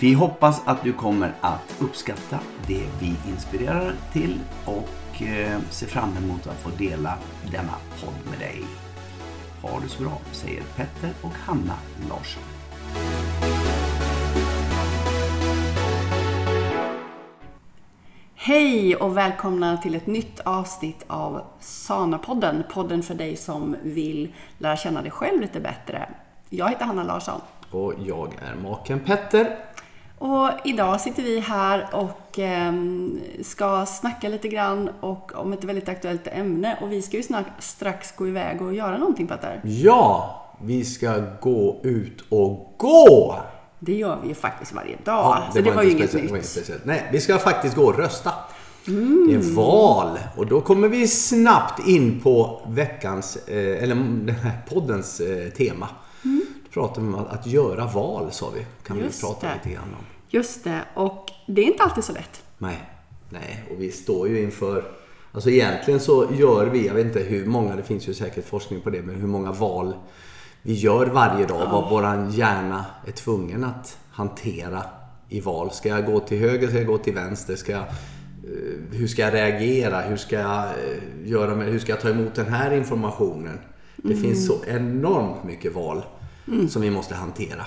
Vi hoppas att du kommer att uppskatta det vi inspirerar till och eh, ser fram emot att få dela denna podd med dig. Ha det så bra, säger Petter och Hanna Larsson. Hej och välkomna till ett nytt avsnitt av Sana-podden. Podden för dig som vill lära känna dig själv lite bättre. Jag heter Hanna Larsson. Och jag är maken Petter. Och idag sitter vi här och eh, ska snacka lite grann och om ett väldigt aktuellt ämne. Och vi ska ju strax gå iväg och göra någonting Petter. Ja, vi ska gå ut och gå! Det gör vi ju faktiskt varje dag. Ja, det så det var, ju inget nytt. Speciellt. Nej, vi ska faktiskt gå och rösta. Mm. Det är val och då kommer vi snabbt in på veckans, eh, eller poddens eh, tema. Mm. Då pratar vi om att göra val, sa vi. Kan Just vi prata det. lite grann om. Just det, och det är inte alltid så lätt. Nej, nej, och vi står ju inför Alltså egentligen så gör vi, jag vet inte hur många, det finns ju säkert forskning på det, men hur många val vi gör varje dag. Ja. Vad våran hjärna är tvungen att hantera i val. Ska jag gå till höger? Ska jag gå till vänster? Ska jag, eh, hur ska jag reagera? Hur ska jag, eh, göra med, hur ska jag ta emot den här informationen? Det mm. finns så enormt mycket val mm. som vi måste hantera.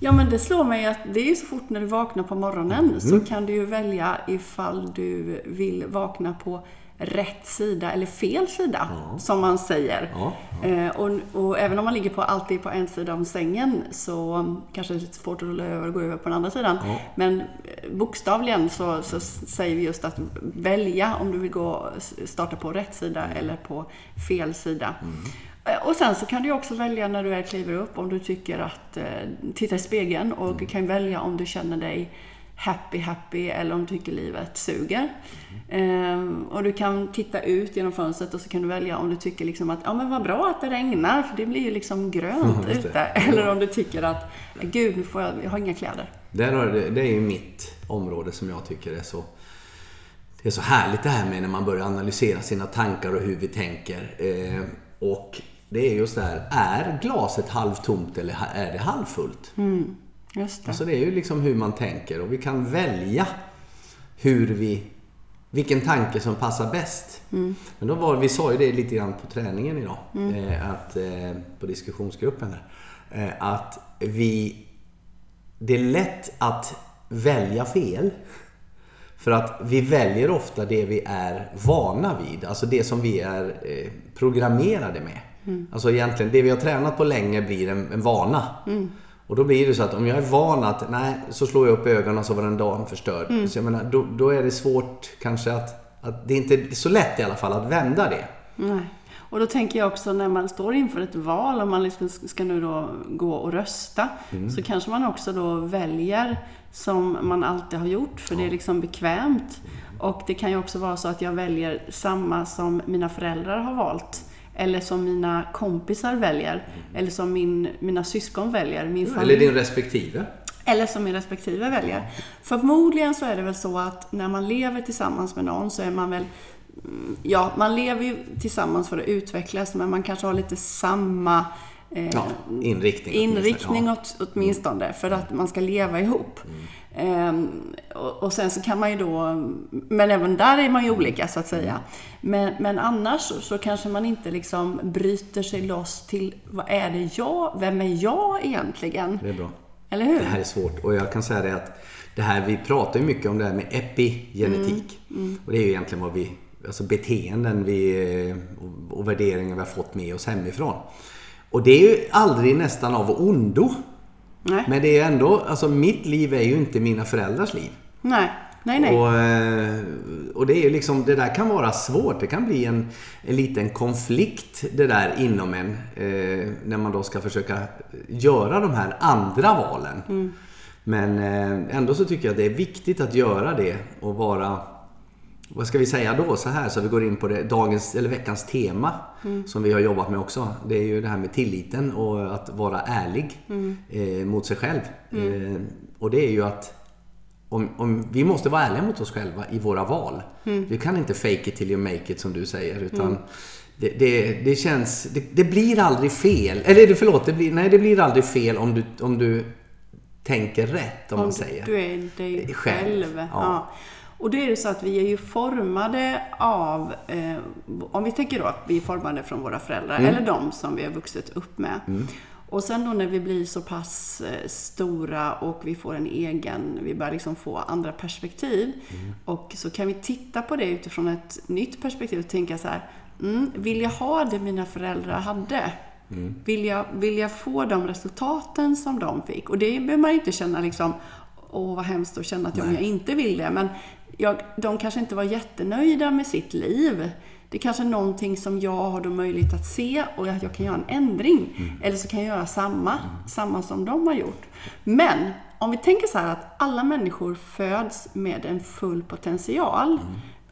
Ja men det slår mig att det är ju så fort när du vaknar på morgonen mm. så kan du ju välja ifall du vill vakna på rätt sida eller fel sida, ja. som man säger. Ja, ja. Eh, och, och, även om man ligger på, alltid på en sida om sängen så kanske det är lite svårt att rulla över och gå över på den andra sidan. Men eh, bokstavligen så, så, säger vi just att välja om du vill gå, starta på rätt sida eller på fel sida. Mm. Eh, och sen så kan du också välja när du väl kliver upp om du tycker att, titta i spegeln och mm. kan välja om du känner dig happy happy eller om du tycker livet suger. Mm. och du kan titta ut genom fönstret och så kan du välja om du tycker liksom att ja men vad bra att det regnar för det blir ju liksom grönt mm, ute. Eller om du tycker att gud nu får jag, jag har inga kläder. Det, är, det är ju mitt område som jag tycker är så det är så härligt det här med när man börjar analysera sina tankar och hur vi tänker. Eh, och det är just det här, är glaset halvtomt eller är det halvfullt? Mm. Just det. Alltså det är ju liksom hur man tänker och vi kan välja hur vi, vilken tanke som passar bäst. Mm. Men då var, vi sa ju det lite grann på träningen idag, mm. eh, att, eh, på diskussionsgruppen där. Eh, att vi, det är lätt att välja fel. För att vi väljer ofta det vi är vana vid, alltså det som vi är eh, programmerade med. Mm. Alltså egentligen, det vi har tränat på länge blir en, en vana. Mm. Och då blir det så att om jag är van att, nej, så slår jag upp ögonen och så var den dagen förstörd. Mm. Så jag menar, då, då, är det svårt kanske att, att, det är inte så lätt i alla fall att vända det. Nej. Och då tänker jag också när man står inför ett val och man liksom ska nu då gå och rösta. Mm. Så kanske man också då väljer som man alltid har gjort, för ja. det är liksom bekvämt. Och det kan ju också vara så att jag väljer samma som mina föräldrar har valt. Eller som mina kompisar väljer. Mm. Eller som min, mina syskon väljer. Min familj. Eller din respektive. Eller som min respektive väljer. Ja. Förmodligen så är det väl så att när man lever tillsammans med någon så är man väl mm, Ja, man lever ju tillsammans för att utvecklas men man kanske har lite samma eh, ja, inriktning, inriktning åt, åtminstone för att man ska leva ihop. Mm. Ehm, och, sen så kan man ju då, men även där är man ju olika så att säga. Men, men annars så kanske man inte liksom bryter sig loss till vad är det jag, vem är jag egentligen? Det är bra. Eller hur? Det här är svårt. Och jag kan säga det att det här, vi pratar ju mycket om det här med epigenetik. Mm, Och det är ju egentligen vad vi, alltså beteenden vi, och värderingar vi har fått med oss hemifrån. Och det är ju aldrig nästan av ondo. Nej. Men det är ändå, alltså mitt liv är ju inte mina föräldrars liv. Nej, nej, nej. Och, eh, och det är ju liksom, det där kan vara svårt. Det kan bli en, en liten konflikt det där inom en. Eh, när man då ska försöka göra de här andra valen. Mm. Men eh, ändå så tycker jag att det är viktigt att göra det och vara vad ska vi säga då så här så vi går in på det, dagens eller veckans tema som vi har jobbat med också. Det är ju det här med tilliten och att vara ärlig eh, mot sig själv. Eh, och det är ju att om, om, vi måste vara ärliga mot oss själva i våra val. Vi kan inte fake it till you make it som du säger. Utan det, det, det känns... Det, det blir aldrig fel. Eller förlåt, det blir, nej det blir aldrig fel om du, om du tänker rätt om, man säger. Du är dig Själv, själv. ja. Ja. Och då är det så att vi är ju formade av, eh, om vi tänker då att vi är formade från våra föräldrar, Mm. eller de som vi har vuxit upp med. Och sen då när vi blir så pass eh, stora och vi får en egen, vi börjar liksom få andra perspektiv. Mm. Och så kan vi titta på det utifrån ett nytt perspektiv och tänka så här, mm, vill jag ha det mina föräldrar hade? Mm. Vill, jag, vill jag få de resultaten som de fick? Och det behöver man inte känna liksom, åh vad hemskt att känna att jag, jag inte vill det. Men jag, de kanske inte var jättenöjda med sitt liv. Det är kanske är någonting som jag har då möjlighet att se och att jag kan göra en ändring. Eller så kan jag göra samma, samma som de har gjort. Men om vi tänker så här att alla människor föds med en full potential.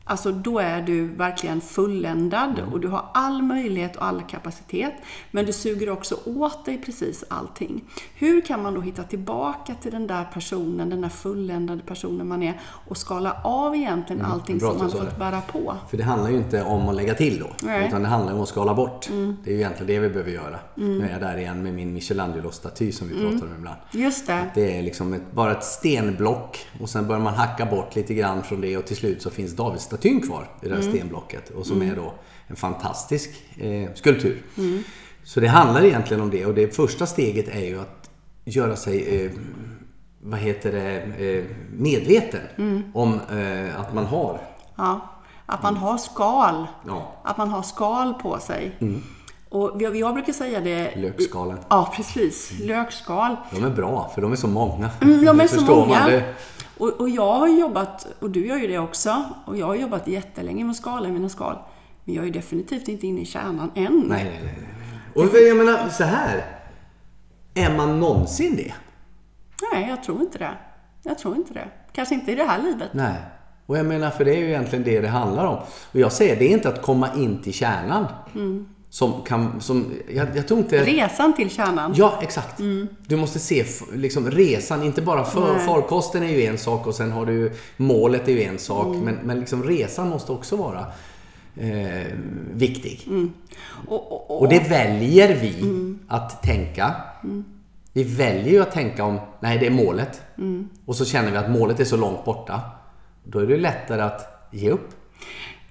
Alltså då är du verkligen fulländad och du har all möjlighet och all kapacitet. Men du suger också åt dig precis allting. Hur kan man då hitta tillbaka till den där personen, den där fulländade personen man är och skala av egentligen allting bra som man sa fått bära på? För det handlar ju inte om att lägga till då. Nej. Mm. Utan det handlar om att skala bort. Det är ju egentligen det vi behöver göra. Nu är jag där igen med min Michelangelo-staty som vi pratar om ibland. Just det. Det är liksom ett, bara ett stenblock och sen börjar man hacka bort lite grann från det och till slut så finns Davidsstatyn kvar i det här stenblocket. Och som är då en fantastisk eh, skulptur. Så det handlar egentligen om det och det första steget är ju att göra sig eh, vad heter det, eh, medveten om eh, att man har Ja. Att man har skal. Ja. Att man har skal på sig. Och jag, brukar säga det... lökskalen. Ja, precis. Lökskal. De är bra för de är så många. Mm, de är så många. man. Det, Och, och jag har jobbat, och du gör ju det också, och jag har jobbat jättelänge med skal i mina skal. Men jag är definitivt inte inne i kärnan än. nej, nej, nej, nej. Och jag menar så här. Är man någonsin det? Nej, jag tror inte det. Jag tror inte det. Kanske inte i det här livet. Nej. Och jag menar, för det är ju egentligen det det handlar om. Och jag säger, det är inte att komma in till kärnan. Som kan, som, jag, jag tror inte... Resan till kärnan. Ja, exakt. Du måste se liksom, resan, inte bara för, farkosten är ju en sak och sen har du målet är ju en sak. Men, men liksom resan måste också vara eh, viktig. Och, och, och, Och det väljer vi att tänka. Vi väljer ju att tänka om, nej det är målet. Och så känner vi att målet är så långt borta. Då är det lättare att ge upp.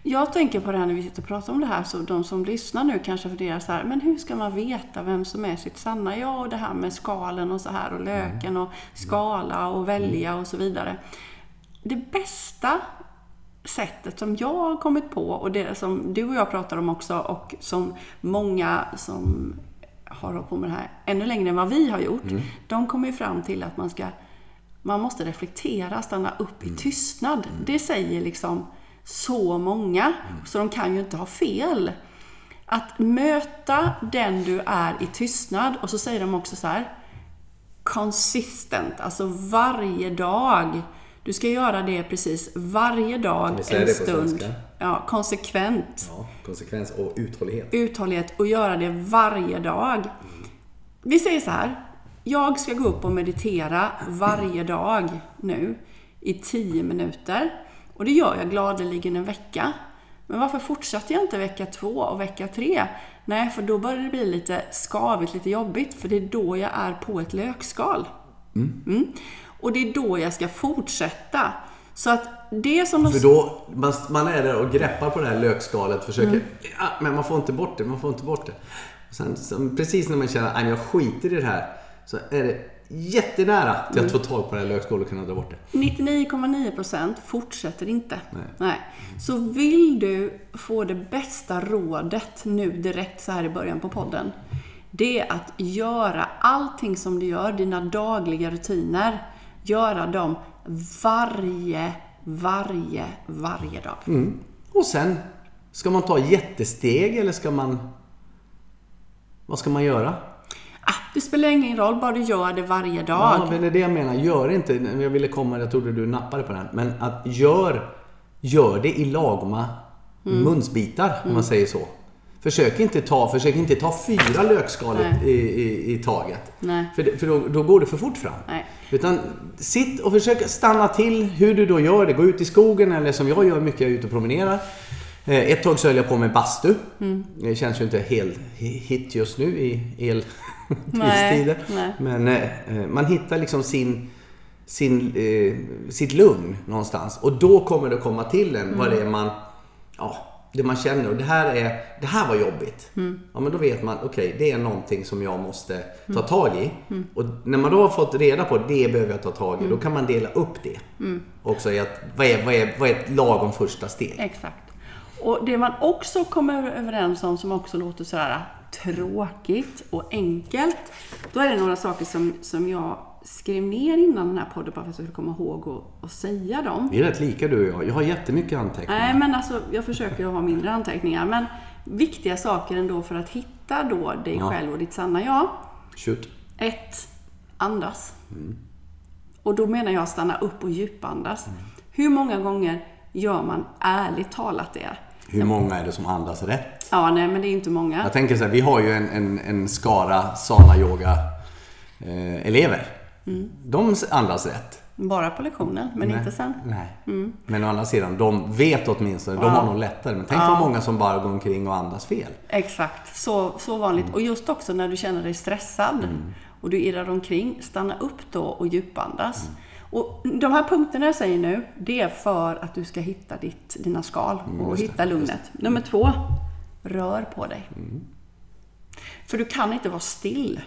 Jag tänker på det här när vi sitter och pratar om det här, så de som lyssnar nu kanske funderar så här, men hur ska man veta vem som är sitt sanna jag? Och det här med skalen och så här och löken och skala och välja och så vidare. Det bästa sättet som jag har kommit på och det som du och jag pratar om också och som många som har hållit på med det här ännu längre än vad vi har gjort, de kommer ju fram till att man ska man måste reflektera, stanna upp i tystnad. Det säger liksom så många, så de kan ju inte ha fel. Att möta den du är i tystnad, och så säger de också så här, consistent, alltså varje dag. Du ska göra det precis varje dag, en stund. Ja, konsekvent Ja, konsekvens och uthållighet. uthållighet och göra det varje dag. Vi säger så här. Jag ska gå upp och meditera varje dag nu i 10 minuter. Och det gör jag gladeligen en vecka. Men varför fortsätter jag inte vecka två och vecka tre? Nej, för då börjar det bli lite skavigt, lite jobbigt. För det är då jag är på ett lökskal. Mm. Och det är då jag ska fortsätta. Så att det som de För då, man, man är där och greppar på det här lökskalet, försöker, ja, men man får inte bort det, man får inte bort det. Och sen, sen, precis när man känner att jag skiter i det här, så är det jättenära till att få tag på det här lökskålet och kunna dra bort det. 99,9% fortsätter inte. Nej. Så vill du få det bästa rådet nu direkt så här i början på podden. Det är att göra allting som du gör, dina dagliga rutiner. Göra dem varje, varje, varje dag. Mm. Och sen, ska man ta jättesteg eller ska man... Vad ska man göra? Det spelar ingen roll, bara du gör det varje dag. Ja, men det är det jag menar. Gör inte, jag ville komma, jag trodde du nappade på den. Men att gör, gör det i lagoma Mm. munsbitar, om man säger så. Försök inte ta, försök inte ta fyra lökskal i, i, i taget. Nej. För, det, för då, då går det för fort fram. Nej. Utan sitt och försök stanna till hur du då gör det. Gå ut i skogen eller som jag gör mycket, jag är ute och promenerar. Eh, Ett tag så höll jag på med bastu. Mm. Det känns ju inte helt hit just nu i Nej, elpristider. nej. Men eh, man hittar liksom sin, sin, eh, sitt lugn någonstans. Och då kommer det komma till en vad det är man, ja, det man känner. Och det här, är, det här var jobbigt. Ja, men då vet man, okej, det är någonting som jag måste ta tag i. Och när man då har fått reda på det behöver jag ta tag i, då kan man dela upp det. Också i att, vad är, vad, är, vad är ett lagom första steg? Exakt. Och det man också kommer överens om som också låter sådär tråkigt och enkelt. Då är det några saker som, som jag skrev ner innan den här podden bara för att jag skulle komma ihåg och, och säga dem. Vi är rätt lika du och jag. Jag har jättemycket anteckningar. Nej, men alltså jag försöker ha mindre anteckningar. Men viktiga saker ändå för att hitta då dig Ja. själv och ditt sanna jag. Shoot. Ett, andas. Och då menar jag stanna upp och djupandas. Hur många gånger gör man ärligt talat det? Hur många är det som andas rätt? Ja, nej, men det är inte många. Jag tänker så här, vi har ju en, en, en skara sana yoga eh, elever. De andas rätt. Bara på lektionen, men inte sen. Nej. Men å andra sidan, de vet åtminstone. De har nog lättare. Men tänk vad många som bara går omkring och andas fel. Exakt, så, så vanligt. Och just också när du känner dig stressad och du irrar omkring, stanna upp då och djupandas. Och de här punkterna jag säger nu, det är för att du ska hitta ditt, dina skal och hitta lugnet. Nummer två, rör på dig. För du kan inte vara still.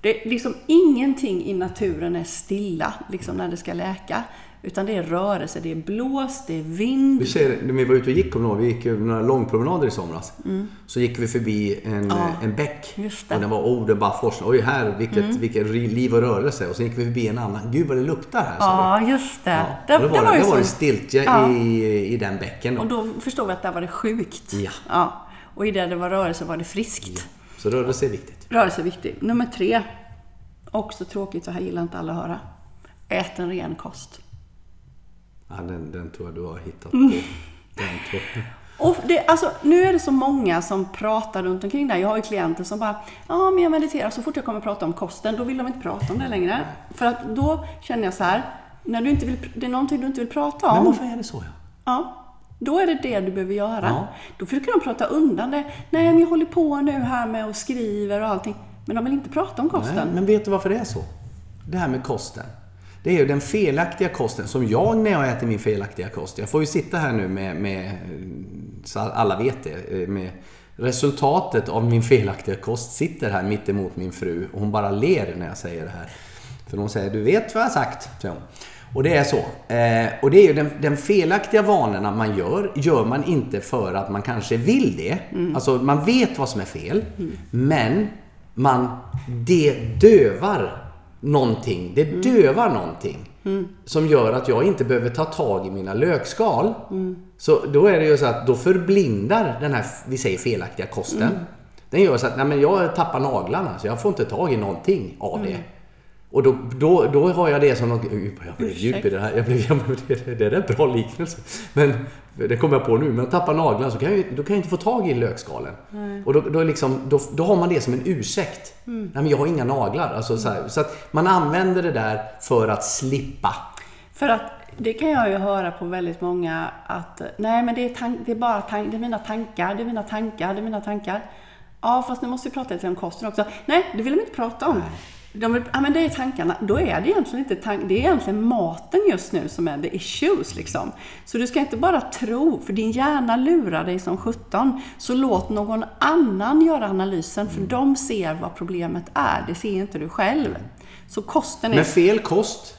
Det är liksom ingenting i naturen är stilla, liksom när det ska läka. Utan det är rörelse, det är blås, det är vind. Vi, ser, när vi var ute och gick? Vi gick några långpromenader i somras. Så gick vi förbi en, en bäck. Och den var, oh, det bara forsade. Oj, här, vilket, vilket liv och rörelse. Och så gick vi förbi en annan. Gud vad det luktar här, sa vi. Ja, just det. Ja, det, då var, det, då var det så. stiltje Ja. i, i den bäcken. Och Då. då förstod vi att där var det sjukt. Ja. Och i det det var rörelse var det friskt. Så rörelse är viktigt. Rörelse är viktigt. Nummer tre. Också tråkigt, så här gillar inte alla att höra. Ät en ren kost. Ja, den, den tror jag du har hittat Mm. på. Den tror jag. Och det, alltså, nu är det så många som pratar runt omkring det här. Jag har ju klienter som bara, ja men jag mediterar. Så fort jag kommer att prata om kosten, då vill de inte prata om det längre. För att då känner jag så här, när du inte vill, det är någonting du inte vill prata om. Men varför är det så? Ja? Ja, då är det det du behöver göra. Ja. Då försöker de prata undan det. Nej, men jag håller på nu här med och skriver och allting. Men de vill inte prata om kosten. Nej, men vet du varför det är så? Det här med kosten. Det är ju den felaktiga kosten som jag när jag äter min felaktiga kost. Jag får ju sitta här nu med, med så alla vet det, eh, med resultatet av min felaktiga kost sitter här mitt emot min fru och hon bara ler när jag säger det här. För hon säger, du vet vad jag har sagt, säger hon. Och det är så. Eh, och det är ju den, den felaktiga vanorna man gör, gör man inte för att man kanske vill det. Alltså man vet vad som är fel. Men man, det dövar någonting. Det dövar någonting. Som gör att jag inte behöver ta tag i mina lökskal. Så då är det ju så att då förblindar den här, vi säger felaktiga kosten. Den gör så att nej, men jag tappar naglarna så jag får inte tag i någonting av det. Och då, då, då har jag det som något... Jag blev djup i det här. Jag blev, jag, det, det är en bra liknelse. Men det kommer jag på nu. Men jag tappar naglarna så kan jag, då kan jag inte få tag i lökskalen. Och då, då, liksom, då, då har man det som en ursäkt. Nej men jag har inga naglar. Alltså, så, här, så att man använder det där för att slippa. För att det kan jag ju höra på väldigt många att nej men det är, tank, det är bara tank, det är mina tankar, det är mina tankar, det är mina tankar. Ja fast nu måste vi prata lite om kosten också. Nej, det vill de inte prata om. De vill, ja, men det är tankarna. Då är det egentligen inte tank, Det är egentligen maten just nu som är the issues. Liksom. Så du ska inte bara tro, för din hjärna lurar dig som 17. Så låt någon annan göra analysen, för de ser vad problemet är. Det ser inte du själv. Så kosten är... Men fel kost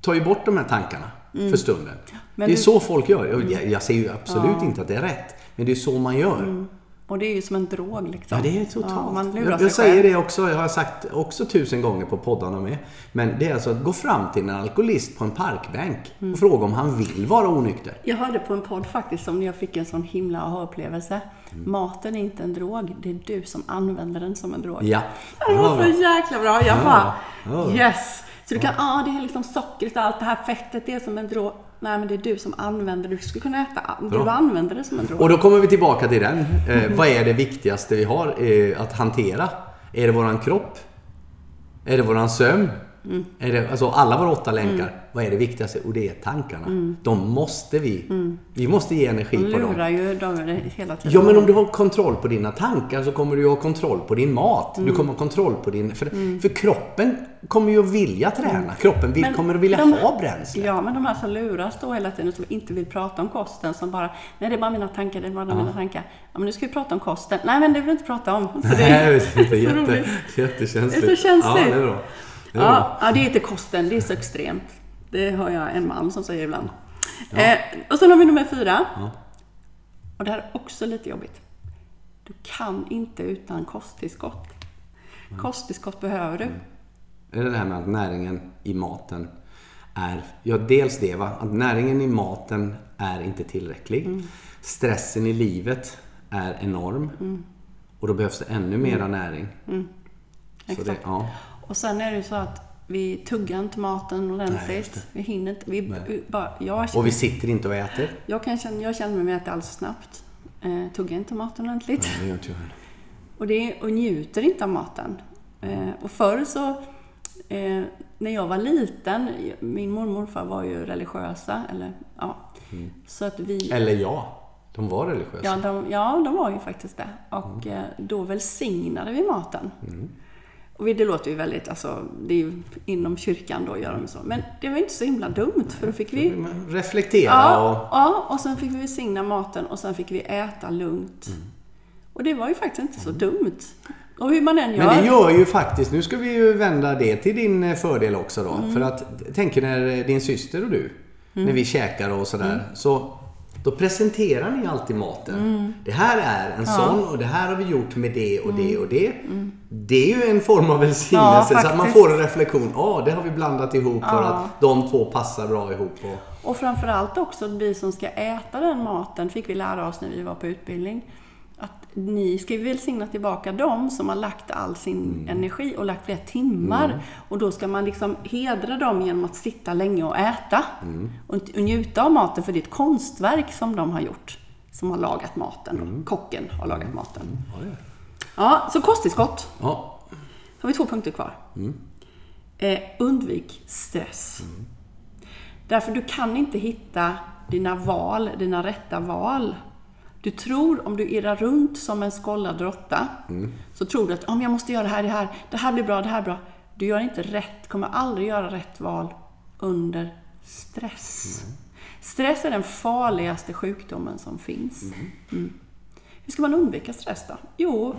tar ju bort de här tankarna för stunden. Men det är du- så folk gör. Jag, jag säger ju absolut inte att det är rätt. Men det är så man gör. Och det är ju som en drog liksom. Ja, det är totalt. Ja, man lurar jag jag säger det också, jag har sagt också tusen gånger på poddarna med. Men det är alltså att gå fram till en alkoholist på en parkbänk Mm. och fråga om han vill vara onykter. Jag hörde på en podd faktiskt som jag fick en sån himla aha-upplevelse. Mm. Maten är inte en drog, det är du som använder den som en drog. Ja. Det var så jäkla bra. Jag bara, Ja. yes! Så du kan, ja ah, det är liksom sockret och allt det här fettet, det är som en drog. Nej men det är du som använder det. Du skulle kunna äta, du Bra. använder det som en drog. Och då kommer vi tillbaka till den. Eh, vad är det viktigaste vi har eh, att hantera? Är det våran kropp? Är det våran sömn? Mm. Är det, alltså alla våra åtta länkar. Vad är det viktigaste? Och det är tankarna. De måste vi. Vi måste ge energi De på dem. Mm. lurar ju dem hela tiden. Ja, men om du har kontroll på dina tankar så kommer du ha kontroll på din mat. Mm. Du kommer ha kontroll på din... För, för kroppen kommer ju att vilja träna. Kroppen vill, Men kommer att vilja de- ha bränsle. Ja, men de här som luras då hela tiden, som inte vill prata om kosten, som bara, nej det är bara mina tankar, det är bara mina tankar. Ja, men nu ska vi prata om kosten. Nej, men det vill vi inte prata om. Så det Nej, det är jätte, jättekänsligt. Det är så känsligt. Ja, det är bra. Det. Ja, ja, det är inte kosten, det är så extremt. Det har jag en man som säger ibland. Eh, och sen har vi nummer fyra. Ja. Och det här är också lite jobbigt. Du kan inte utan kosttillskott. Kosttillskott behöver du. Är det det här med att näringen i maten är... Ja, dels det va. Att näringen i maten är inte tillräcklig. Mm. Stressen i livet är enorm. Och då behövs det ännu mera näring. Så det, Mm. Exakt. ja. Och sen är det ju så att vi tuggar inte maten Nej, ordentligt. det. Vi hinner inte. Vi, Nej. vi bara, jag, Och vi sitter inte och äter. jag, kan känna, jag känner mig är alldeles snabbt. Eh, tuggar inte maten ordentligt. Nej, det gör inte jag heller. Och, det, och njuter inte av maten. Eh, och förr så, eh, när jag var liten, min mormor och morfar var ju religiösa. Eller, ja, Så att vi... Eller ja, de var religiösa. Ja de, ja, de var ju faktiskt det. Och eh, då välsignade vi maten. Och det låter ju väldigt, alltså, det är ju inom kyrkan då gör de så. Men det var inte så himla dumt, för då fick vi... Reflektera Ja, och... ja, och sen fick vi välsigna maten och sen fick vi äta lugnt. Mm. Och det var ju faktiskt inte så dumt. Och hur man än gör. Men det gör ju faktiskt, nu ska vi ju vända det till din eh, fördel också då. Mm. För att, tänk när din syster och du, när vi käkar och sådär. Mm. Så då presenterar ni alltid maten. Det här är en sån och det här har vi gjort med det och det och det. Det är ju en form av välsignelse Mm. Ja, så att man får en reflektion. Ja, det har vi blandat ihop för att de två passar bra ihop. Och, Och framförallt också att vi som ska äta den maten, fick vi lära oss när vi var på utbildning, ni ska ju välsigna tillbaka dem som har lagt all sin energi och lagt flera timmar. Och då ska man liksom hedra dem genom att sitta länge och äta. Och, och njuta av maten, för det är ett konstverk som de har gjort. Som har lagat maten. Då. Kocken har lagat maten. ja, ja. Ja, så kosttillskott. ja. Då har vi två punkter kvar. Eh, undvik stress. Därför du kan inte hitta dina val, dina rätta val. Du tror, om du irrar runt som en skållad råtta, så tror du att om jag måste göra det här, det här, det här blir bra, det här är bra. Du gör inte rätt, kommer aldrig göra rätt val under stress. Stress är den farligaste sjukdomen som finns. Mm. Hur ska man undvika stress då? Jo,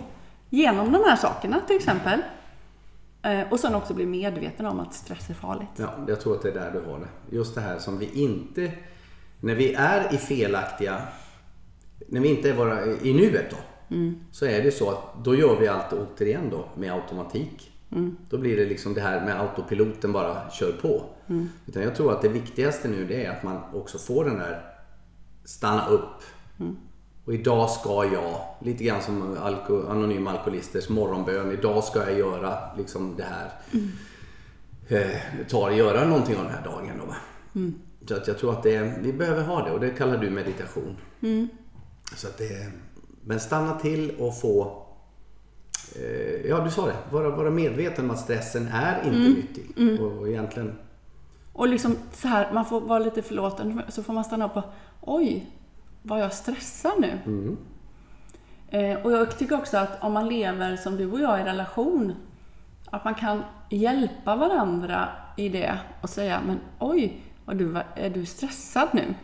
genom de här sakerna till exempel. Eh, Och sen också bli medveten om att stress är farligt. Ja, jag tror att det är där du har det. Just det här som vi inte... När vi är i felaktiga... När vi inte är våra, i nuet då. Så är det så att då gör vi allt återigen då med automatik. Då blir det liksom det här med autopiloten bara kör på. Utan jag tror att det viktigaste nu det är att man också får den där stanna upp. Och idag ska jag, lite grann som alko, anonyma alkoholisters morgonbön. Idag ska jag göra liksom det här eh, och göra någonting av den här dagen. Då. Så att jag tror att det, vi behöver ha det och det kallar du meditation. Så att det, men stanna till och få, eh, ja du sa det, vara, vara medveten om att stressen är inte nyttig. Och, och egentligen, Och liksom så här, man får vara lite förlåten, så får man stanna upp och oj, vad jag stressar nu. Eh, och jag tycker också att om man lever som du och jag i relation, Att man kan hjälpa varandra i det och säga, men oj, vad du, är du stressad nu?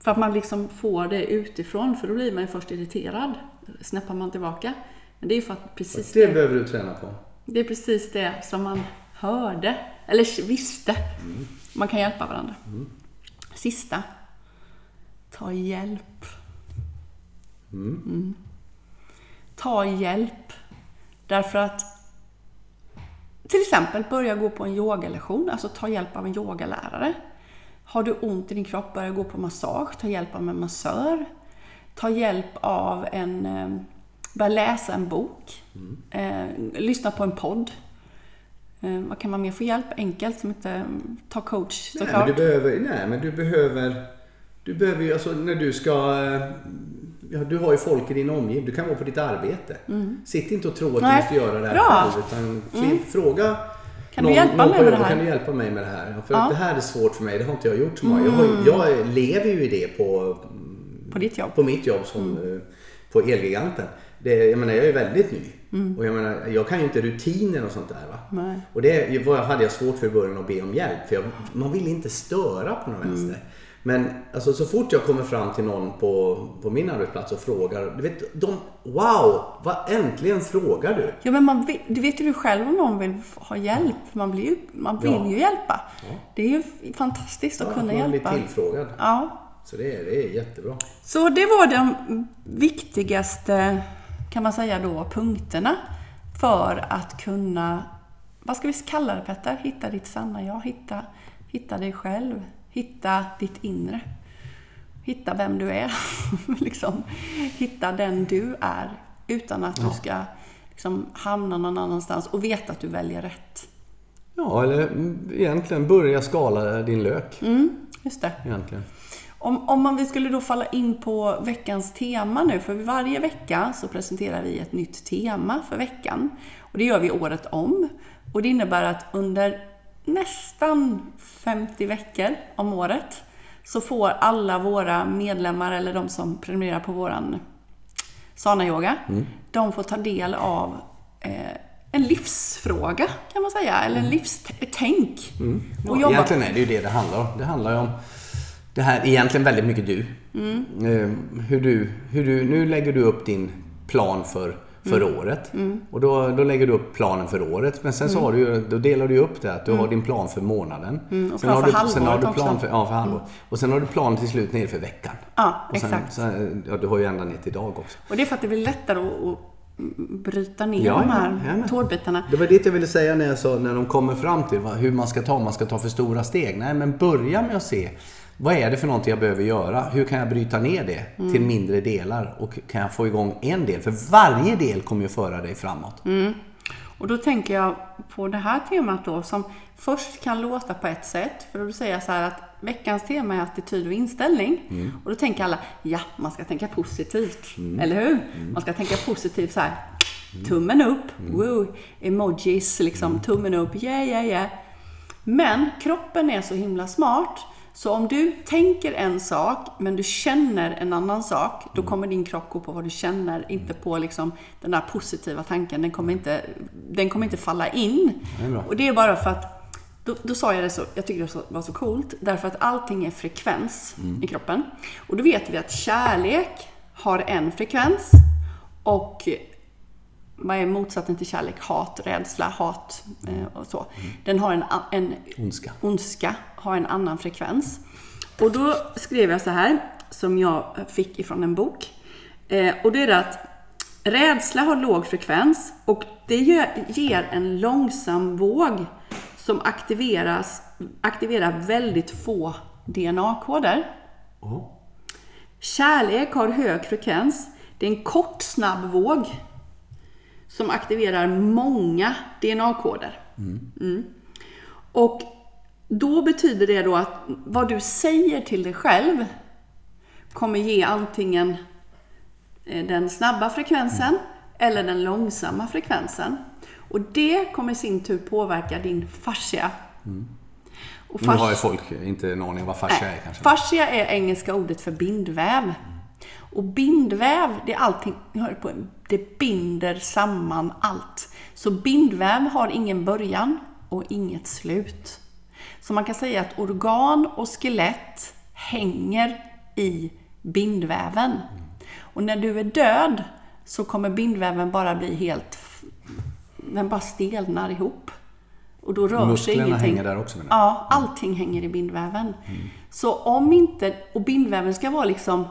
För att man liksom får det utifrån, för då blir man ju först irriterad. Snäppar man tillbaka. Men det är ju för att precis Det det, behöver du träna på. det är precis det som man hörde, eller visste. Man kan hjälpa varandra. Sista. Ta hjälp. Mm. Ta hjälp. Därför att till exempel börja gå på en yogalektion, alltså ta hjälp av en yogalärare. Har du ont i din kropp, börja gå på massage, ta hjälp av en massör. Ta hjälp av en... eh, Börja läsa en bok. Eh, lyssna på en podd. Eh, vad kan man mer få hjälp? Enkelt, som inte mm, ta coach Nej, men såklart. du behöver, nej, men du behöver... Du behöver ju, alltså när du ska... Ja, du har ju folk i din omgivning. Du kan vara på ditt arbete. Sitt inte och tro att Mm. Nej, du måste göra det här bra. själv. Utan kliv, fråga Kan du hjälpa mig med det här? Kan du hjälpa mig med det här? För Ja. Mm. det här är svårt för mig. Det har inte jag gjort så många. Jag, har, ju- jag lever ju i det på, På ditt jobb. på mitt jobb som eh, på Elgiganten. Det, jag menar, jag är väldigt ny. Och jag menar, jag kan ju inte rutiner och sånt där. Va? Nej. Och det var- hade jag svårt för i början att be om hjälp. För jag, man vill inte störa på någon vänster. Men alltså, så fort jag kommer fram till någon på, på min arbetsplats och frågar. Du vet, de, wow! Vad äntligen frågar du? Ja, men man vet, du vet ju själv om någon vill ha hjälp. Man, blir ju, man vill Ja. ju hjälpa. Det är ju fantastiskt att Ja, kunna man hjälpa. blir tillfrågad. Ja. Så det är, det är jättebra. Så det var de viktigaste, kan man säga då, punkterna för att kunna, vad ska vi kalla det Petter? Hitta ditt sanna jag, hitta, hitta dig själv, hitta ditt inre. Hitta vem du är. liksom. Hitta den du är. Utan att du ska liksom, hamna någon annanstans och veta att du väljer rätt. Ja, eller egentligen börja skala din lök. Mm, just det. Egentligen. Om, om man, vi skulle då falla in på veckans tema nu, för varje vecka så presenterar vi ett nytt tema för veckan. Och det gör vi året om. Och det innebär att under nästan 50 veckor om året så får alla våra medlemmar eller de som prenumererar på våran Sana-yoga, de får ta del av eh, en livsfråga kan man säga, eller en livstänk. Och Ja, jobba- egentligen är det ju det det handlar om. Det handlar ju om det här, egentligen väldigt mycket du. Mm. Eh, Hur du, hur du. Nu lägger du upp din plan för, för Mm. året. Och då, då lägger du upp planen för året. Men sen så har du då delar du upp det. Att du har din plan för månaden. Mm, och sen har för du, sen har halvåret du plan för, ja, för halvår. Och sen har du plan till slut ner för veckan. Ja, och sen, exakt. Sen, ja, du har ju ända ner till idag också. Och det är för att det blir lättare att, bryta ner Ja, de ja, här jajamän. tårtbitarna. Det var det jag ville säga när jag sa när de kommer fram till vad, hur man ska ta, man ska ta för stora steg. Nej, men börja med att se vad är det för någonting jag behöver göra? Hur kan jag bryta ner det till mindre delar? Och kan jag få igång en del? För varje del kommer ju föra dig framåt. Och då tänker jag på det här temat då som först kan låta på ett sätt. För då säger jag så här att veckans tema är attityd och inställning. Och då tänker alla, ja, man ska tänka positivt. Eller hur? Man ska tänka positivt så här. Tummen upp, woo, emojis, liksom tummen upp, yeah, yeah, yeah. Men kroppen är så himla smart. Så om du tänker en sak, men du känner en annan sak, då kommer din kropp gå på vad du känner, inte på liksom den där positiva tanken. Den kommer inte, den kommer inte falla in. Det. Och det är bara för att, då, då sa jag det så, jag tycker det var så coolt, därför att allting är frekvens i kroppen. Och då vet vi att kärlek har en frekvens och vad är motsatsen till kärlek? Hat, rädsla, hat eh, och så. Den har en, en Ondska. ondska, har en annan frekvens. Och då skrev jag så här, som jag fick ifrån en bok. Eh, och det är att rädsla har låg frekvens och det ger, en långsam våg som aktiveras, aktiverar väldigt få DNA-koder. Oh. Kärlek har hög frekvens. Det är en kort, snabb våg som aktiverar många DNA-koder. Mm. Och då betyder det då att vad du säger till dig själv kommer ge antingen eh, den snabba frekvensen eller den långsamma frekvensen. Och det kommer i sin tur påverka din fascia. Och Nu har fascia- ju folk inte en aning om vad fascia är kanske. Fascia är engelska ordet för bindväv. Och bindväv, det är allting, hör på, det binder samman allt. Så bindväv har ingen början och inget slut. Så man kan säga att organ och skelett hänger i bindväven. Och när du är död så kommer bindväven bara bli helt... Den bara stelnar ihop. Och då rör sig Musklerna ingenting. hänger där också menar? Ja, allting hänger i bindväven. Så om inte... Och bindväven ska vara liksom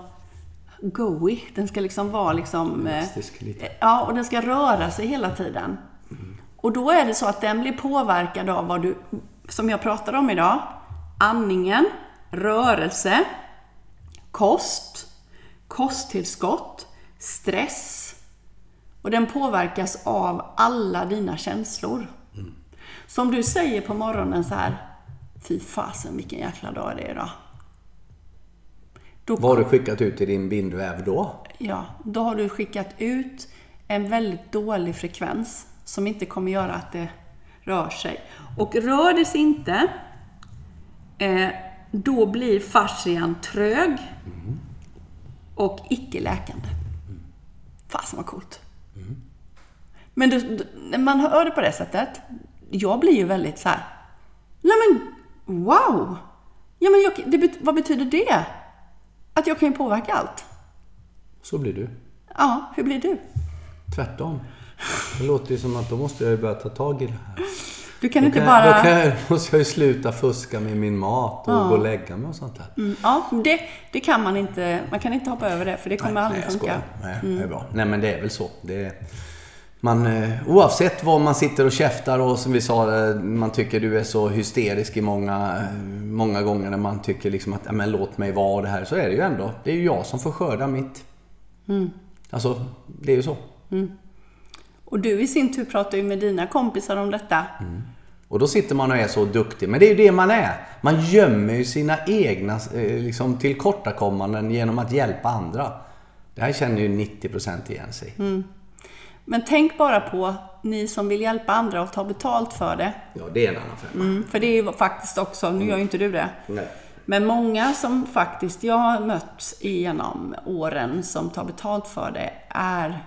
goey. Den ska liksom vara liksom... eh, Elastisk lite. Ja, och den ska röra sig hela tiden. Och då är det så att den blir påverkad av vad du, som jag pratade om idag, andningen, rörelse, kost, kosttillskott, stress. Och den påverkas av alla dina känslor. Som du säger på morgonen så här, fy fasen vilken jäkla dag är det idag. Då Vad har du skickat ut i din bindväv då? Ja, då har du skickat ut en väldigt dålig frekvens som inte kommer göra att det rör sig. Och rör det sig inte, eh, då blir fascian trög och icke läkande. Fasen vad coolt. Men du, du, när man hör det på det sättet, jag blir ju väldigt så här. Nej men, wow! Ja, men jag, det, vad betyder det? Att jag kan ju påverka allt. Så blir du. Ja, hur blir du? Tvärtom. Det låter ju som att då måste jag ju börja ta tag i det här. Du kan Då, inte kan, bara... då jag, måste jag ju sluta fuska med min mat och gå och lägga mig och sånt där. Mm, ja, det, det kan man inte. Man kan inte hoppa över det, för det kommer aldrig jag funka. Nej, det är bra. Nej, men det är väl så. Det man, eh, oavsett vad man sitter och käftar och som vi sa, eh, man tycker du är så hysterisk i många, eh, många gånger när man tycker liksom att, "Ja, men låt mig vara det här. Så är det ju ändå. Det är ju jag som får skörda mitt. Alltså, det är ju så. Och du i sin tur pratar ju med dina kompisar om detta. Och då sitter man och är så duktig. Men det är ju det man är. Man gömmer ju sina egna eh, liksom, tillkortakommanden genom att hjälpa andra. Det här känner ju 90% igen sig. Men tänk bara på ni som vill hjälpa andra och ta betalt för det. Ja, det är en annan femma. Mm, för det är ju faktiskt också, nu gör ju inte du det. Nej. Men många som faktiskt jag har mött genom åren som tar betalt för det är,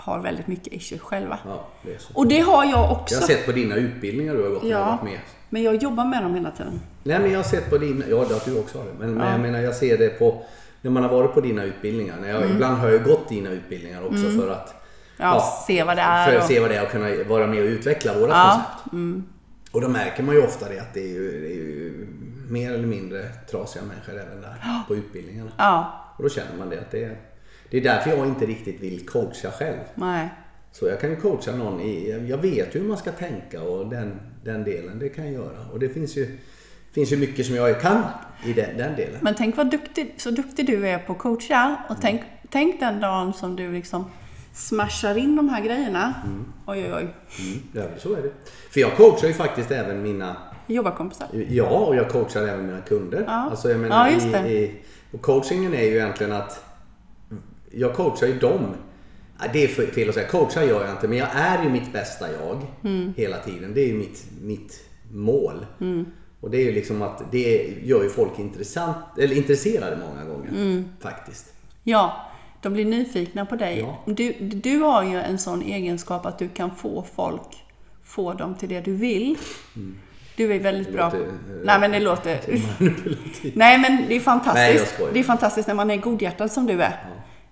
har väldigt mycket issues själva. Ja, det. Och det har jag också. Jag har sett på dina utbildningar du har gått ja, varit med. men jag jobbar med dem hela tiden. Nej, men jag har sett på dina... Ja, har du också har det. Men, men jag menar, jag ser det på... När man har varit på dina utbildningar. När jag, Ibland har jag gått dina utbildningar också för att... Ja, se vad det är För att se vad det är och kunna vara med och utveckla våra Ja, koncept. Och då märker man ju ofta det att det är ju, det är ju mer eller mindre trasiga människor även där på utbildningarna. Ja, Och då känner man det att det är... Det är därför jag inte riktigt vill coacha själv. nej. Så jag kan ju coacha någon i, jag vet ju hur man ska tänka och den, den delen, det kan jag göra. Och det finns ju, finns ju mycket som jag kan i den, den delen. Men tänk vad duktig, så duktig du är på att coacha. Och tänk, tänk den dagen som du liksom smashar in de här grejerna. Oj, oj, oj. Mm, ja, så är det. För jag coachar ju faktiskt även mina, Jobbarkompisar. ja och jag coachar även mina kunder. Ja. Alltså jag menar, Ja. I, i, och coachingen är ju egentligen att jag coachar ju dem. Ja, Det är fel att säga, coachar gör jag inte men jag är ju mitt bästa jag Mm. hela tiden. Det är ju mitt, mitt mål. Och det är ju liksom att det gör ju folk intressant, eller intresserade många gånger. Mm. Faktiskt. Ja, de blir nyfikna på dig. Ja. Du, du har ju en sån egenskap att du kan få folk, få dem till det du vill. Du är väldigt bra. låter, eh, Nej men det låter... Nej men det är Nej, fantastiskt. skojar. det är fantastiskt när man är godhjärtad som du är.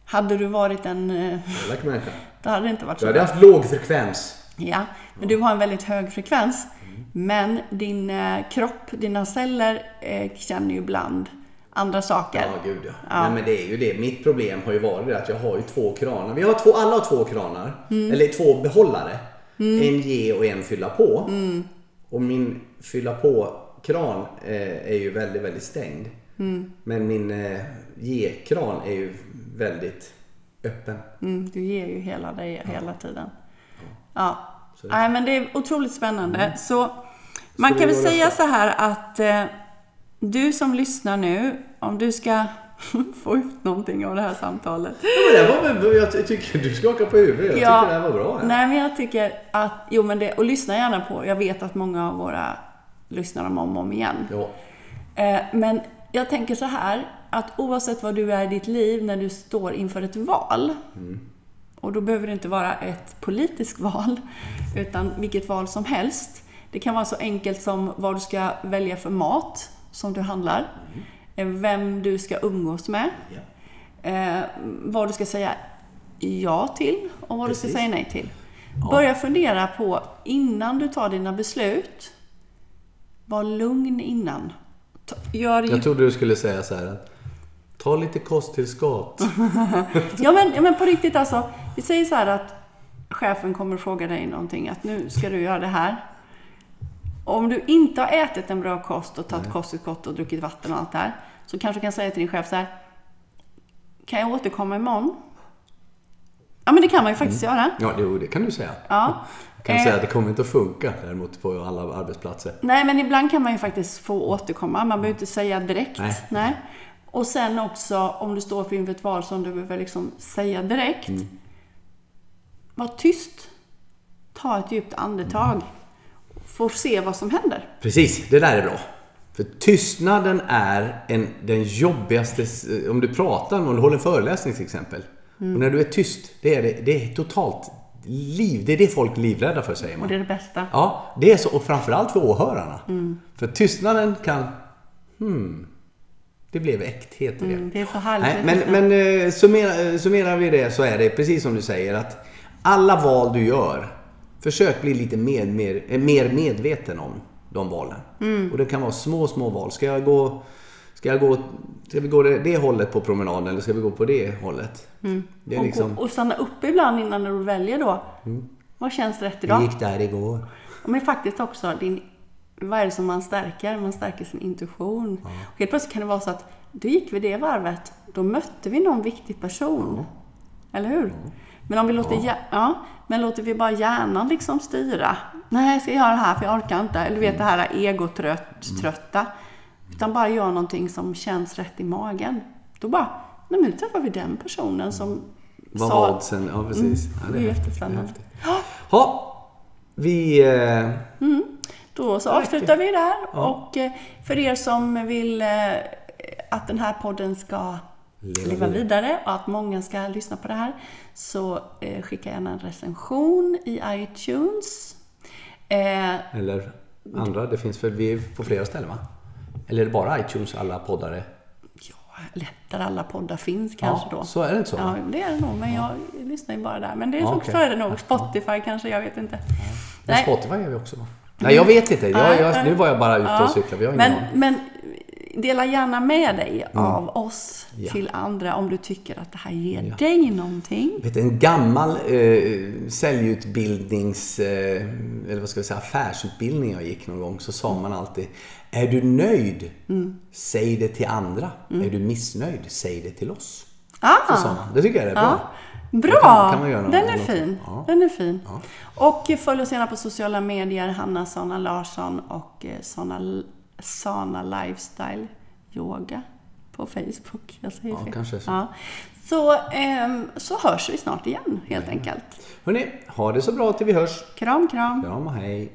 Hade du varit en... eh, Elak människa. Då hade det inte varit Du så hade bra. haft låg frekvens. Ja, men du har en väldigt hög frekvens. Men din eh, kropp, dina celler eh, känner ju ibland andra saker. Ja, gud ja. Ja. Nej, men det är ju det. Mitt problem har ju varit att jag har ju två kranar. Vi har två, alla har två kranar. Mm. Eller två behållare. En ge och en fylla på. Mm. Och min fylla på-kran är ju väldigt, väldigt stängd. Mm. Men min ge-kran är ju väldigt öppen. Mm, du ger ju hela dig hela tiden. Ja. Så- Nej, men det är otroligt spännande. Så man kan väl säga så här att eh, du som lyssnar nu, om du ska få ut någonting av det här samtalet. Ja, men det var, jag tycker du skakar på huvudet. Jag tycker det här var bra. Ja. Nej, men jag tycker att, jo men det, och lyssna gärna på, jag vet att många av våra lyssnar om och om igen. Ja. Eh, Men jag tänker så här, att oavsett vad du är i ditt liv när du står inför ett val, Och då behöver det inte vara ett politiskt val, utan vilket val som helst. Det kan vara så enkelt som vad du ska välja för mat som du handlar, eh, vem du ska umgås med, eh, vad du ska säga ja till och vad du ska Precis. säga nej till. Börja fundera på innan du tar dina beslut. Var lugn innan. Gör Jag trodde du skulle säga så här. att, Ta lite kosttillskott. Ja men, ja men på riktigt alltså. Vi säger så här att chefen kommer fråga dig någonting. Att nu ska du göra det här. Om du inte har ätit en bra kost och tagit kosttillskott och druckit vatten och allt det här. Så kanske du kan säga till din chef så här. Kan jag återkomma imorgon? Ja men det kan man ju faktiskt göra. Ja, jo, det kan du säga. Ja. Jag kan Eh, säga att det kommer inte att funka däremot på alla arbetsplatser. Nej, men ibland kan man ju faktiskt få återkomma. Man behöver inte säga direkt. Nej. Och sen också om du står inför ett val som du behöver liksom säga direkt. Var tyst. Ta ett djupt andetag. Får se vad som händer. Precis, det där är bra. För tystnaden är en, den jobbigaste... Om du pratar, om du håller en föreläsning till exempel. Mm. Och när du är tyst, det är, det, det är totalt liv. Det är det folk är livrädda för, säger Och man. det är det bästa. Ja, det är så. Och framförallt för åhörarna. Mm. För tystnaden kan... Hmm, det blev äkthet i det. Mm, det är så härligt. Nej, men, men eh, summerar, eh, summerar vi det så är det precis som du säger att alla val du gör, försök bli lite mer, mer, eh, mer medveten om de valen. Mm. Och det kan vara små, små val. Ska jag gå, ska jag gå, ska vi gå det, det hållet på promenaden eller ska vi gå på det hållet? Det är och, liksom, och stanna upp ibland innan du väljer då. Vad känns rätt vi idag? gick där igår. Men faktiskt också din... Vad är det som man stärker? Man stärker sin intuition. Och helt plötsligt kan det vara så att då gick vi det varvet. Då mötte vi någon viktig person. Eller hur? Men om vi låter, ja. Ja, men låter vi bara hjärnan liksom styra. Nej, jag ska göra det här för jag orkar inte. Eller du vet det här egotrött, trötta. Utan bara gör någonting som känns rätt i magen. Då bara, nej men nu träffar vi den personen som Vad sa... var oddsen? Ja, precis. Ja, det är häftigt, det är häftigt. Ha, vi... Eh, Då så avslutar vi där. Och eh, för er som vill eh, att den här podden ska Leva leva vidare. och att många ska lyssna på det här så eh, skicka gärna en recension i iTunes. Eller andra, det finns väl vi är på flera ställen va? Eller är det bara iTunes alla poddar är? ja, lätt där alla poddar finns kanske ja, då. så är det inte så? Ja, det är det nog, men jag lyssnar ju bara där. Men det är Ja, så, okej. så är det nog. Spotify kanske, jag vet inte. Men Nej. Spotify är vi också va? Nej, jag vet inte. Jag, jag, nu var jag bara ute Ja, och cyklade. Vi har ingen men, aning. men dela gärna med dig av oss Ja. till andra om du tycker att det här ger dig någonting. Vet, en gammal eh, säljutbildnings... Eh, eller vad ska jag säga? Affärsutbildning jag gick någon gång. Så sa man alltid Är du nöjd? Mm. Säg det till andra. Är du missnöjd? Säg det till oss. Ah, Så sa man. Det tycker jag är bra. ja. Bra! kan- kan man göra Den är fin. ja. Den är fin. Och följ oss gärna på sociala medier, Hanna Sana Larsson och eh, Sana, Sana Lifestyle Yoga på Facebook. Jag säger Ja, fel. kanske så. Ja. Så, ehm, så hörs vi snart igen helt enkelt. Hörrni, ha det så bra till vi hörs. Kram, kram! Kram och hej.